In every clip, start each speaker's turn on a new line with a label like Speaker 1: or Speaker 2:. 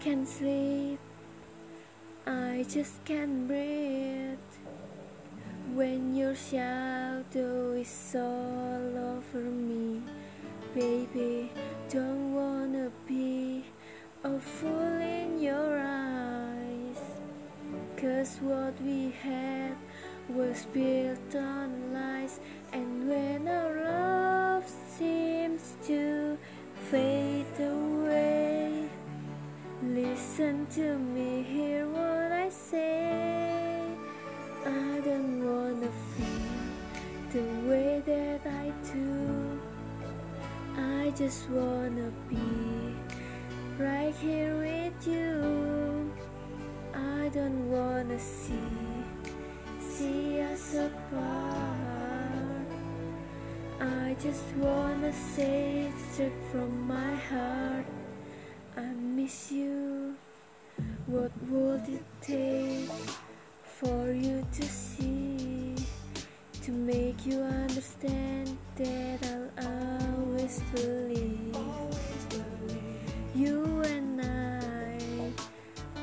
Speaker 1: can't sleep, I just can't breathe. When your shadow is all over me, baby, don't wanna be a fool in your eyes. Cause what we had was built on lies, listen to me, hear what I say. I don't wanna feel the way that I do. I just wanna be right here with you. I don't wanna see see us apart. I just wanna say it straight from my heart. I miss you. What would it take for you to see? To make you understand that I'll always believe you and I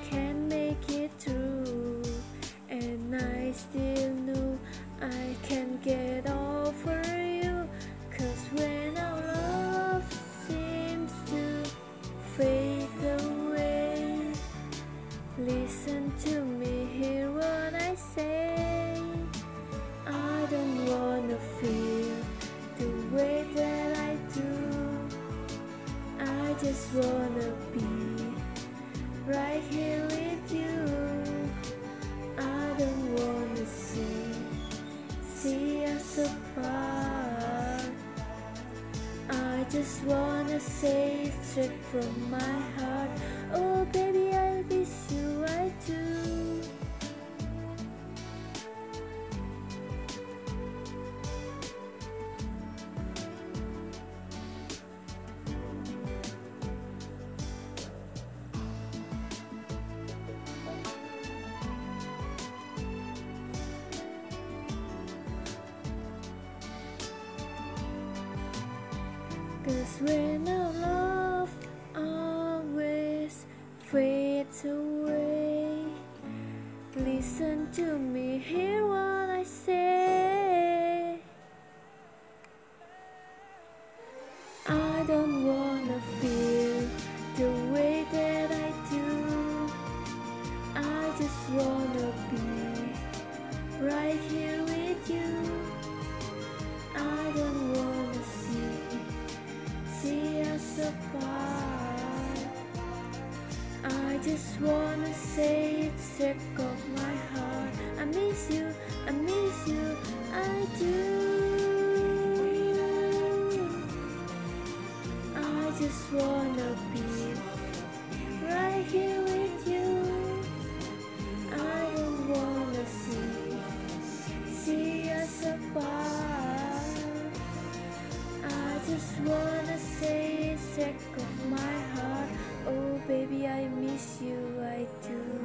Speaker 1: can make it through. And I still know I can get over just wanna be right here with you. I don't wanna see see us apart. I just wanna say straight from my heart. Oh baby, I miss you, I do. Cause when our love always fades away, listen to me, hear what I say. I don't wanna feel the way that I do. I just wanna be right here with you. I don't just wanna say it of my heart. I miss you, I miss you, I do. I just wanna be right here with you. I don't wanna see see us apart. I just wanna say it of my heart. Baby, I miss you, I do.